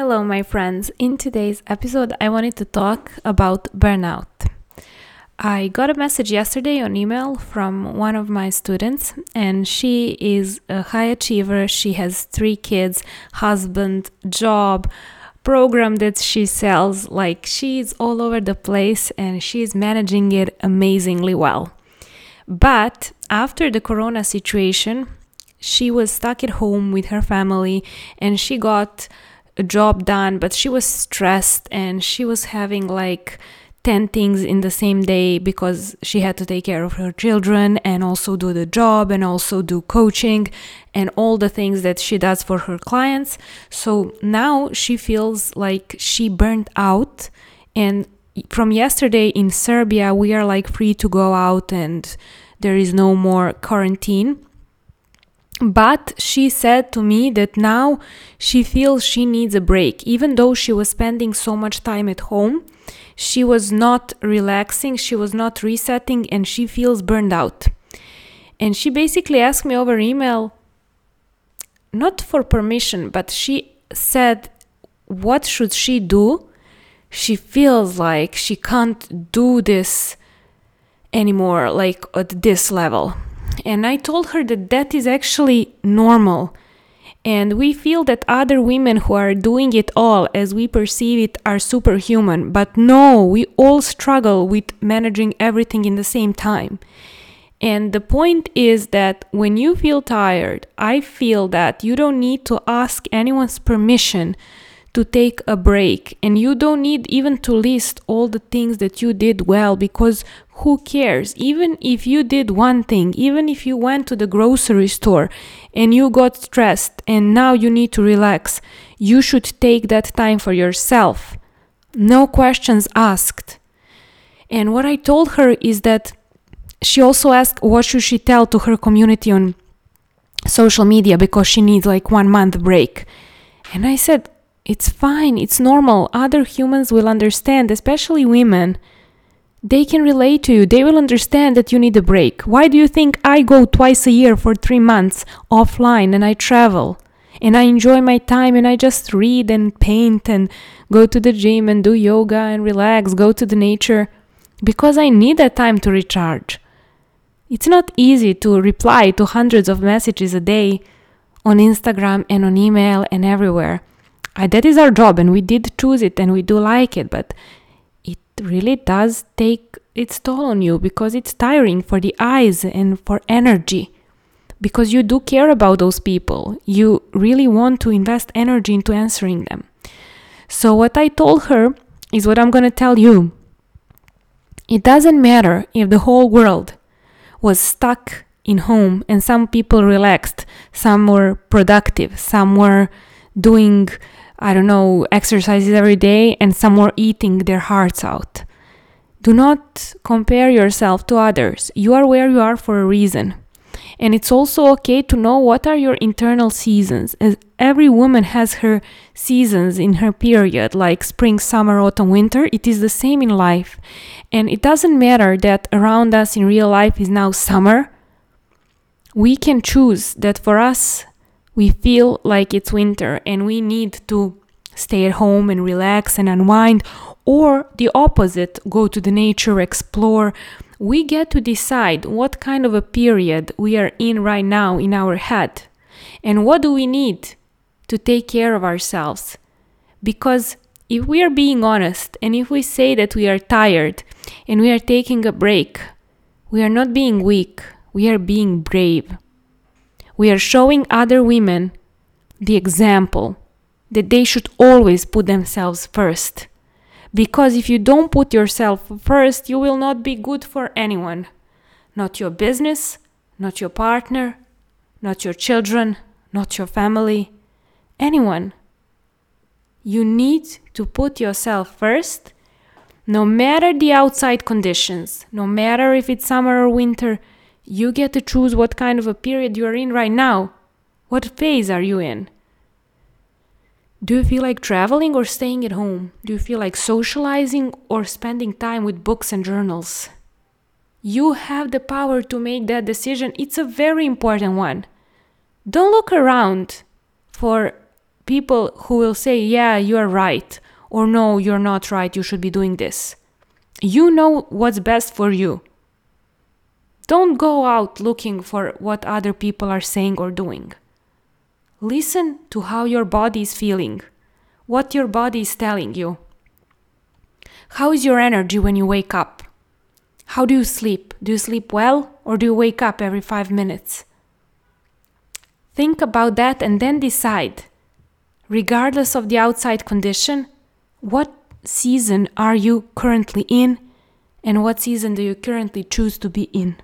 Hello, my friends. In today's episode, I wanted to talk about burnout. I got a message yesterday on email from one of my students, and she is a high achiever. She has three kids, husband, job, program that she sells. Like she's all over the place and she's managing it amazingly well. But after the corona situation, she was stuck at home with her family and she got a job done, but she was stressed and she was having like 10 things in the same day because she had to take care of her children and also do the job and also do coaching and all the things that she does for her clients. So now she feels like she burnt out and from yesterday in Serbia we are like free to go out and there is no more quarantine but she said to me that now she feels she needs a break. Even though she was spending so much time at home, she was not relaxing, she was not resetting, and she feels burned out. And she basically asked me over email, not for permission, but she said, What should she do? She feels like she can't do this anymore, like at this level. And I told her that that is actually normal. And we feel that other women who are doing it all as we perceive it are superhuman. But no, we all struggle with managing everything in the same time. And the point is that when you feel tired, I feel that you don't need to ask anyone's permission to take a break. And you don't need even to list all the things that you did well because who cares? Even if you did one thing, even if you went to the grocery store and you got stressed and now you need to relax, you should take that time for yourself. No questions asked. And what I told her is that she also asked what should she tell to her community on social media because she needs like one month break. And I said, it's fine, it's normal. Other humans will understand, especially women. They can relate to you. They will understand that you need a break. Why do you think I go twice a year for three months offline and I travel? And I enjoy my time and I just read and paint and go to the gym and do yoga and relax, go to the nature because I need that time to recharge. It's not easy to reply to hundreds of messages a day on Instagram and on email and everywhere. That is our job and we did choose it and we do like it but it really does take its toll on you because it's tiring for the eyes and for energy. Because you do care about those people. You really want to invest energy into answering them. So what i told her is what i'm going to tell you. It doesn't matter if the whole world was stuck in home and some people relaxed some were productive some were doing I don't know, exercises every day and some were eating their hearts out. Do not compare yourself to others. You are where you are for a reason. And it's also okay to know what are your internal seasons. As every woman has her seasons in her period, like spring, summer, autumn, winter. It is the same in life. And it doesn't matter that around us in real life is now summer. We can choose that for us, we feel like it's winter and we need to stay at home and relax and unwind, or the opposite, go to the nature, explore. We get to decide what kind of a period we are in right now in our head and what do we need to take care of ourselves. Because if we are being honest and if we say that we are tired and we are taking a break, we are not being weak, we are being brave we are showing other women the example that they should always put themselves first. Because if you don't put yourself first, you will not be good for anyone. Not your business, not your partner, not your children, not your family, anyone. You need to put yourself first, no matter the outside conditions, no matter if it's summer or winter, you get to choose what kind of a period you are in right now. What phase are you in? Do you feel like traveling or staying at home? Do you feel like socializing or spending time with books and journals? You have the power to make that decision. It's a very important one. Don't look around for people who will say, Yeah, you're right, or No, you're not right, you should be doing this. You know what's best for you. Don't go out looking for what other people are saying or doing. Listen to how your body is feeling, what your body is telling you. How is your energy when you wake up? How do you sleep? Do you sleep well or do you wake up every five minutes? Think about that and then decide, regardless of the outside condition, what season are you currently in and what season do you currently choose to be in?